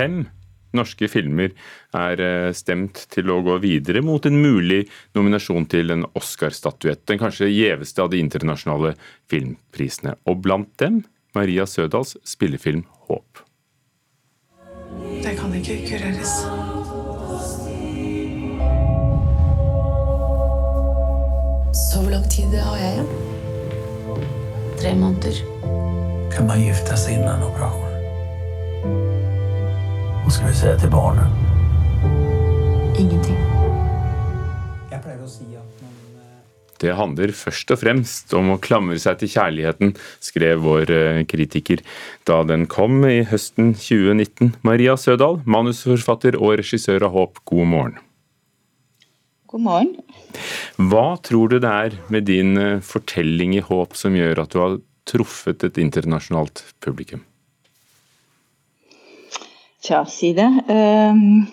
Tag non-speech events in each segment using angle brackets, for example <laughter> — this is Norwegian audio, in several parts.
fem norske filmer er eh, stemt til å gå videre mot en mulig nominasjon til en Oscar-statuett. Den kanskje gjeveste av de internasjonale filmprisene. Og blant dem Maria Sødals spillefilm 'Håp'. Det kan ikke kureres. Så hvor lang tid har jeg igjen? Tre måneder. Kan man gifte seg innen operasjon? Hva skal vi si til barnet? Ingenting. Jeg pleier å si at man eh, Det handler først og fremst om å klamre seg til kjærligheten, skrev vår eh, kritiker da den kom i høsten 2019. Maria Sødal, manusforfatter og regissør av Håp, god morgen. God morgen. Hva tror du det er med din eh, fortelling i Håp som gjør at du har truffet et internasjonalt publikum? Tja, si det. Um,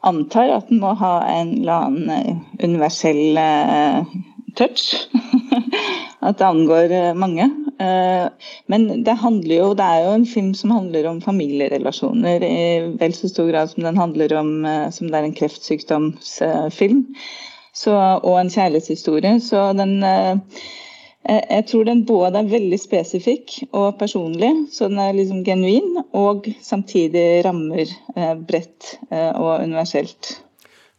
antar at den må ha en eller annen eh, universell uh, touch. <laughs> at det angår uh, mange. Uh, men det handler jo, det er jo en film som handler om familierelasjoner i vel så stor grad som den handler om som det er en kreftsykdomsfilm. Så, og en kjærlighetshistorie. Så den Jeg tror den både er veldig spesifikk og personlig, så den er liksom genuin, og samtidig rammer eh, bredt eh, og universelt.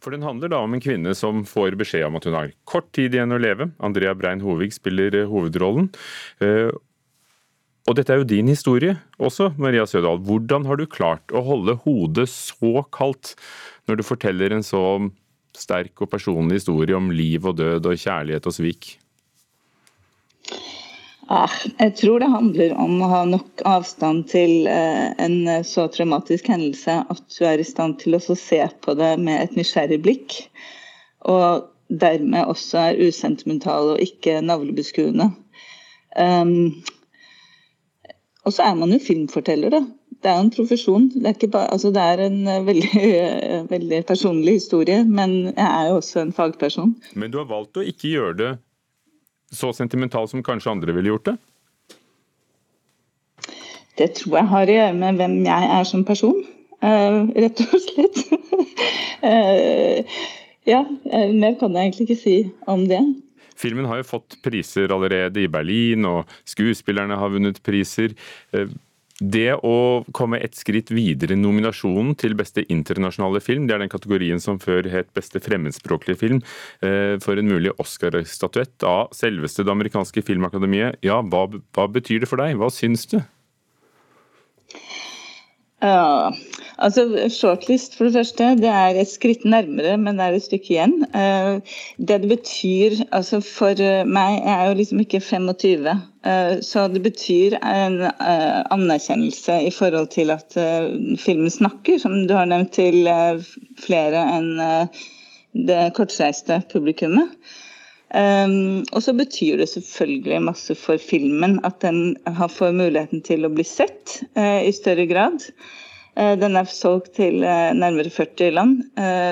For Den handler da om en kvinne som får beskjed om at hun har kort tid igjen å leve. Andrea Brein Hovig spiller eh, hovedrollen. Eh, Og dette er jo din historie også, Maria Sødal. Hvordan har du klart å holde hodet så kaldt når du forteller en så sterk og personlig historie om liv og død og kjærlighet og svik? Ah, jeg tror det handler om å ha nok avstand til eh, en så traumatisk hendelse at du er i stand til å se på det med et nysgjerrig blikk. Og dermed også er usentimental og ikke navlebeskuende. Um, og så er man jo filmforteller, da. Det er en profesjon. Det er, bare, altså det er en eh, veldig, eh, <laughs> veldig personlig historie, men jeg er jo også en fagperson. Men du har valgt å ikke gjøre det så sentimental som kanskje andre ville gjort det? Det tror jeg har å gjøre med hvem jeg er som person, uh, rett og slett. uh, <laughs> ja, eh, mer kan jeg egentlig ikke si om det. Filmen har jo fått priser allerede i Berlin, og skuespillerne har vunnet priser. Eh, Det å komme et skritt videre i nominasjonen til beste internasjonale film, det er den kategorien som før het beste fremmedspråklige film, eh, for en mulig Oscar-statuett av selveste det amerikanske filmakademiet. Ja, hva, hva betyr det for deg? Hva syns du? Ja, altså Shortlist for det første, det er et skritt nærmere, men det er et stykke igjen. Eh, Det det betyr altså for eh, meg, jeg er jo liksom ikke 25, eh, så det betyr en anerkjennelse i forhold til at filmen snakker, som du har nevnt, til flere enn det kortreiste publikummet. Um, og så betyr det selvfølgelig masse for filmen at den får muligheten til å bli sett uh, i større grad. Uh, den er solgt til uh, nærmere 40 land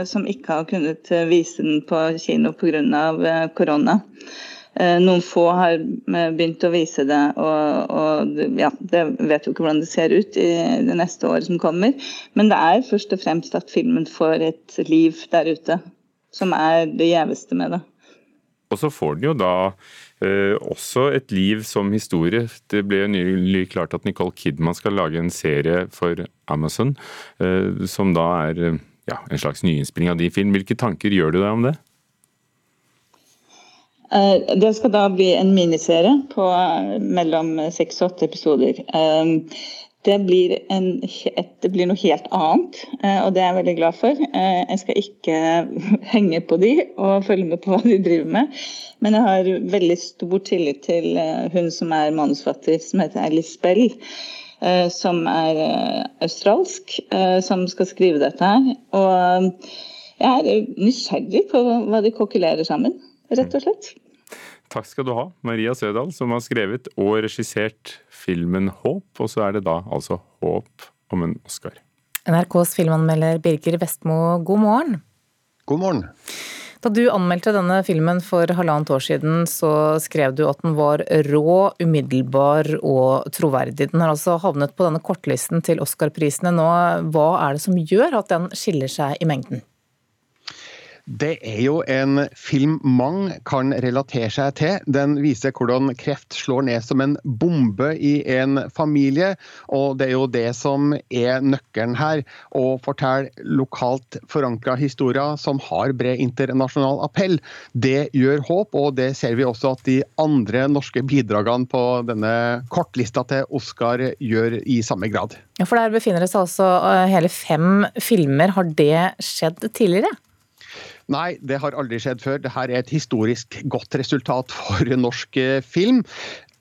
som ikke har kunnet vise den på kino pga. Uh, korona. Noen få har begynt å vise det, og, og ja, det vet jo ikke hvordan det ser ut i det neste året som kommer. Men det er først og fremst at filmen får et liv der ute, som er det gjeveste med det. Og så får den jo da eh, også et liv som historie. Det ble nylig klart at Nicole Kidman skal lage en serie for Amazon, eh, som da er eh, ja, en slags nyinnspilling av din film. Hvilke tanker gjør du deg om det? Eh, Det skal da bli en miniserie på eh, mellom seks og åtte episoder. Det blir, en, et, det blir noe helt annet, eh, og det er jeg veldig glad for. Eh, Jeg skal ikke <laughs> henge på de og følge med på hva de driver med, men jeg har veldig stor tillit til eh, hun som er manusfatter, som heter Alice Bell. Som er australsk, som skal skrive dette her. Og jeg er nysgjerrig på hva de kokulerer sammen, rett og slett. Takk skal du ha, Maria Sødal, som har skrevet og regissert filmen Håp. Og så er det da altså håp om en Oscar. NRKs filmanmelder Birger Vestmo, god morgen. God morgen. Da du anmeldte denne filmen for halvannet år siden, så skrev du at den var rå, umiddelbar og troverdig. Den har altså havnet på denne kortlisten til Oscar-prisene nå. Hva er det som gjør at den skiller seg i mengden? Det er jo en film mange kan relatere seg til. Den viser hvordan kreft slår ned som en bombe i en familie. Og det er jo det som er nøkkelen her. Å fortelle lokalt forankra historier som har bred internasjonal appell. Det gjør håp, og det ser vi også at de andre norske bidragene på denne kortlista til Oscar gjør i samme grad. Ja, For der befinner det seg altså eh, hele fem filmer. Har det skjedd tidligere? Nei, det har aldri skjedd før. Dette er et historisk godt resultat for norsk eh, film.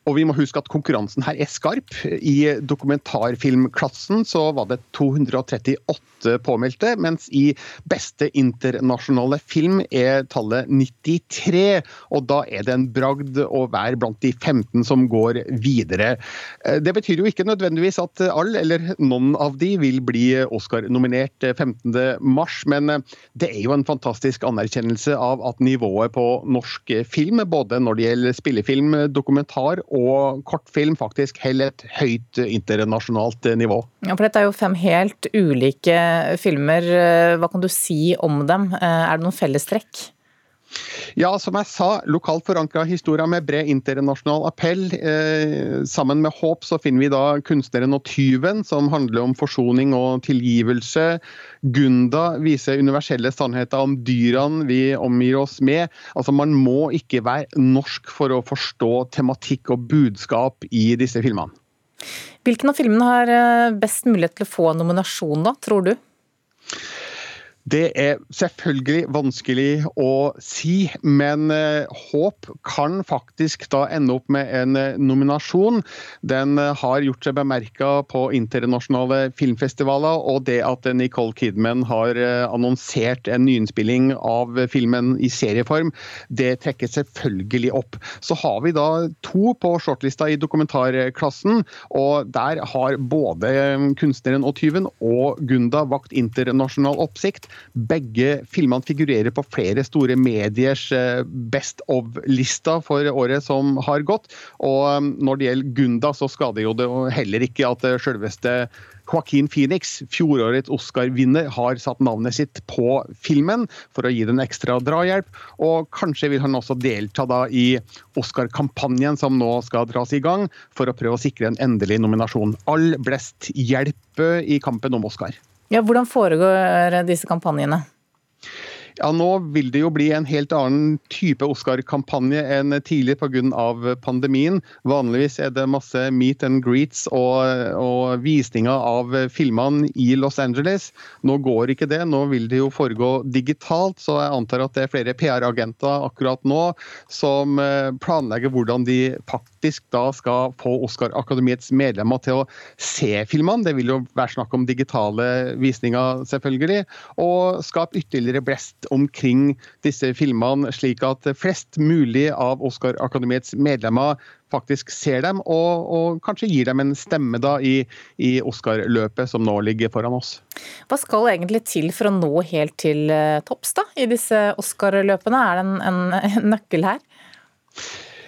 Og vi må huske at konkurransen her er skarp. I dokumentarfilmklassen så var det 238 påmeldte, mens i beste internasjonale film er tallet 93. Og da er det en bragd å være blant de 15 som går videre. Eh, det betyr jo ikke nødvendigvis at alle, eller noen av de, vil bli Oscar-nominert 15.3, men eh, det er jo en fantastisk anerkjennelse av at nivået på norsk film, både når det gjelder spillefilm, dokumentar og og kortfilm faktisk holder et høyt internasjonalt nivå. Ja, for Dette er jo fem helt ulike filmer. Hva kan du si om dem? Er det noen fellestrekk? Ja, som jeg sa, lokalt forankra historier med bred internasjonal appell. Eh, sammen med Håp så finner vi da kunstneren og tyven, som handler om forsoning og tilgivelse. Gunda viser universelle sannheter om dyrene vi omgir oss med. Altså, Man må ikke være norsk for å forstå tematikk og budskap i disse filmene. Hvilken av filmene har eh, best mulighet til å få nominasjon, da, tror du? Det er selvfølgelig vanskelig å si, men eh, håp kan faktisk da ende opp med en eh, nominasjon. Den eh, har gjort seg bemerka på internasjonale filmfestivaler, og det at Nicole Kidman har annonsert en nyinnspilling av filmen i serieform, det trekker selvfølgelig opp. Så har vi da to på shortlista i dokumentarklassen, og der har både kunstneren og tyven og Gunda vakt internasjonal oppsikt. Begge filmene figurerer på flere store mediers eh, Best of-lista for året som har gått. Og um, når det gjelder Gunda, så skader jo det heller ikke at eh, selveste Joaquin Phoenix, fjorårets Oscar-vinner, har satt navnet sitt på filmen for å gi den ekstra drahjelp. Og kanskje vil han også delta da i Oscar-kampanjen som nå skal dras i gang, for å prøve å sikre en endelig nominasjon. All blest hjelper i kampen om Oscar. Ja, hvordan foregår disse kampanjene? Ja, Nå vil det jo bli en helt annen type Oscar-kampanje enn tidlig pga. pandemien. Vanligvis er det masse meet and greets og, og visninger av filmene i Los Angeles. Nå går ikke det, nå vil det jo foregå digitalt. Så jeg antar at det er flere PR-agenter akkurat nå som eh, planlegger hvordan de faktisk da skal få Oscar-akademiets medlemmer til å se filmene. Det vil jo være snakk om digitale visninger, selvfølgelig. Og skape ytterligere blest omkring disse filmene, slik at flest mulig av Oscar-akademiets medlemmer faktisk ser dem, og, og, kanskje gir dem en stemme da i, i Oscar-løpet som nå ligger foran oss. Hva skal egentlig til for å nå helt til eh, topps da, i disse Oscar-løpene? Er det en, en, nøkkel her?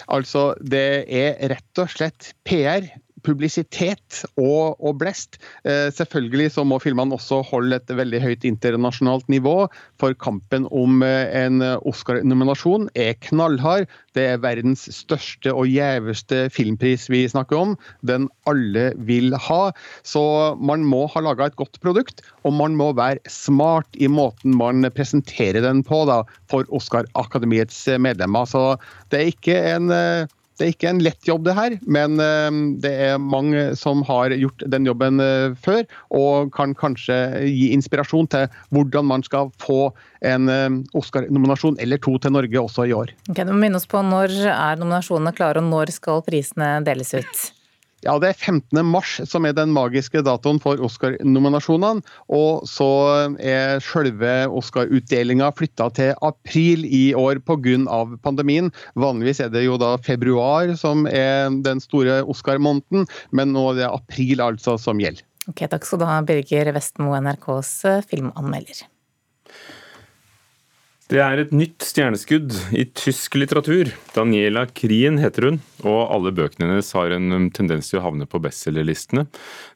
Altså, det er rett og slett PR publisitet og, og blest. Eh, selvfølgelig så må filmene også holde et veldig høyt internasjonalt nivå, for kampen om eh, en Oscar-nominasjon er knallhard. Det er verdens største og gjeveste filmpris vi snakker om. Den alle vil ha. Så man må ha laga et godt produkt, og man må være smart i måten man presenterer den på da, for Oscar-akademiets medlemmer. Så det er ikke en eh, det er ikke en lett jobb, det her, men eh, det er mange som har gjort den jobben eh, før, og kan kanskje gi inspirasjon til hvordan man skal få en eh, Oscar-nominasjon eller to til Norge også i år. Okay, du må minne oss på Når er nominasjonene klare, og når skal prisene deles ut? Ja, Det er 15. mars som er den magiske datoen for Oscar-nominasjonene. Og så er selve Oscar-utdelinga flytta til april i år pga. pandemien. Vanligvis er det jo da februar som er den store Oscar-måneden, men nå er det april altså som gjelder. Ok, Takk skal du ha, Birger Vestmo, NRKs filmanmelder. Det er et nytt stjerneskudd i tysk litteratur. Daniela Krien heter hun, og alle bøkene hennes har en um, tendens til å havne på bestselgerlistene.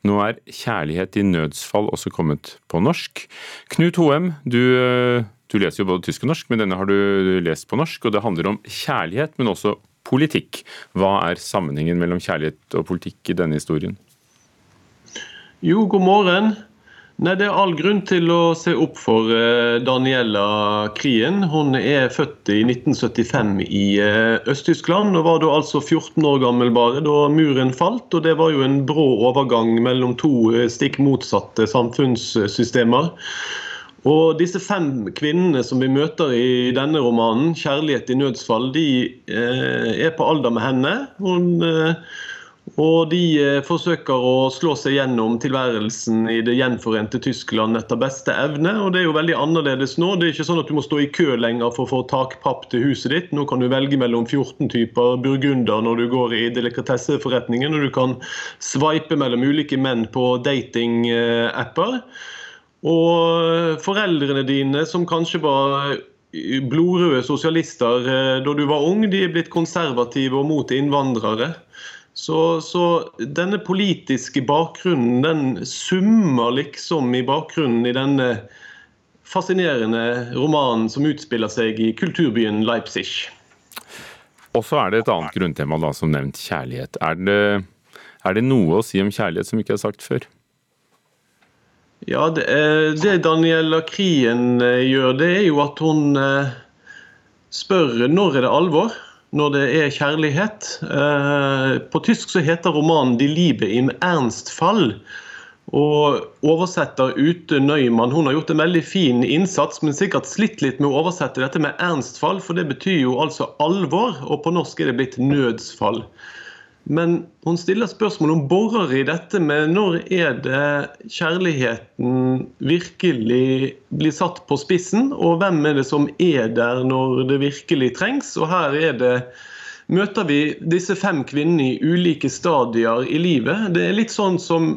Nå er 'Kjærlighet i nødsfall' også kommet på norsk. Knut Hoem, du, uh, du leser jo både tysk og norsk, men denne har du lest på norsk. og Det handler om kjærlighet, men også politikk. Hva er sammenhengen mellom kjærlighet og politikk i denne historien? Jo, god morgen. Nei, Det er all grunn til å se opp for eh, Daniela Krien. Hun er født i 1975 i eh, Øst-Tyskland og var da altså 14 år gammel bare da muren falt. og Det var jo en brå overgang mellom to eh, stikk motsatte samfunnssystemer. Og Disse fem kvinnene som vi møter i denne romanen, 'Kjærlighet i nødsfall', de er på alder med henne. Hun og de eh, forsøker å slå seg gjennom tilværelsen i det gjenforente Tyskland etter beste evne. og Det er jo veldig annerledes nå. Det er ikke sånn at du må stå i kø lenger for å få takpapp til huset ditt. Nå kan du velge mellom 14 typer burgunder når du går i delikatesseforretningen. Og du kan sveipe mellom ulike menn på datingapper. Og foreldrene dine, som kanskje var blodrøde sosialister eh, da du var ung, de er blitt konservative og mot innvandrere. Så, så, denne politiske bakgrunnen den summer liksom i bakgrunnen i denne fascinerende romanen som utspiller seg i kulturbyen Leipzig. Og så er det et annet grunntema da, som nevnt, kjærlighet. Er det, er det noe å si om kjærlighet som ikke er sagt før? Ja, det, det Daniela Krien eh, gjør, det er jo at hun eh, spør når er det alvor når det er kjærlighet. Eh, på tysk så heter romanen 'Die Liebe im Ernstfall'. Og oversetter Ute Nøyman hun har gjort en veldig fin innsats, men sikkert slitt litt med å oversette dette med ernstfall, for det betyr jo altså alvor, og på norsk er det blitt nødsfall. Men hun stiller spørsmål om borer i dette med når er det kjærligheten virkelig blir satt på spissen, og hvem er det som er der når det virkelig trengs. Og her er det møter vi disse fem kvinnene i ulike stadier i livet. Det er litt sånn som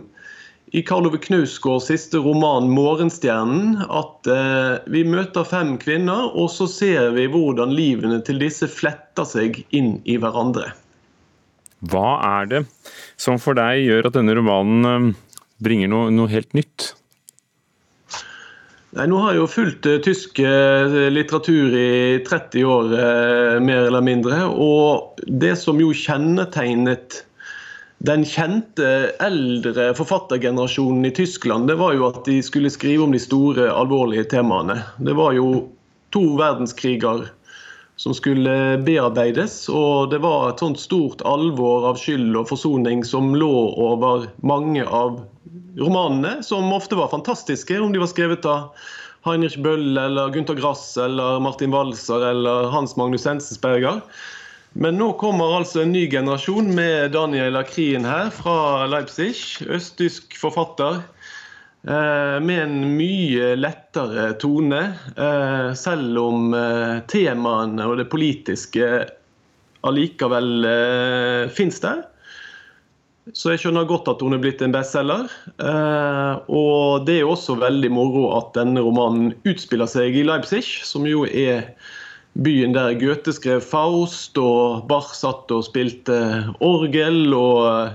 i Karl Ove Knausgårds siste roman 'Morgenstjernen' at eh, vi møter fem kvinner, og så ser vi hvordan livene til disse fletter seg inn i hverandre. Hva er det som for deg gjør at denne romanen eh, bringer noe, noe helt nytt? Nei, nå har jeg jo fulgt uh, tysk uh, litteratur i 30 år, mer eller mindre. Og det som jo kjennetegnet den kjente eldre forfattergenerasjonen i Tyskland, det var jo at de skulle skrive om de store, alvorlige temaene. Det var jo to verdenskriger som skulle bearbeides. Og det var et sånt stort alvor av skyld og forsoning som lå over mange av romanene, som ofte var fantastiske, om de var skrevet av Heinrich Bøll eller Gunther Grass eller Martin Walser eller Hans Magnus Hensensberger. Men nå kommer altså en ny generasjon med Daniel Akrien her fra Leipzig. Østtysk forfatter med en mye lettere tone. Eh, selv om eh, temaene og det politiske allikevel fins der. Så jeg skjønner godt at hun er blitt en bestselger. Og det er også veldig moro at denne romanen utspiller seg i Leipzig, som jo er byen der Goethe skrev Faust, og Bach satt og spilte orgel, og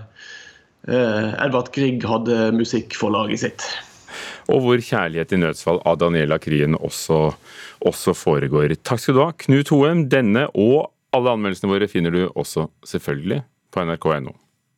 Edvard Grieg hadde musikkforlaget sitt og hvor 'Kjærlighet i nødsfall' av Daniela Krien også, også foregår. Takk skal du ha, Knut Hoem. Denne og alle anmeldelsene våre finner du også selvfølgelig på nrk.no.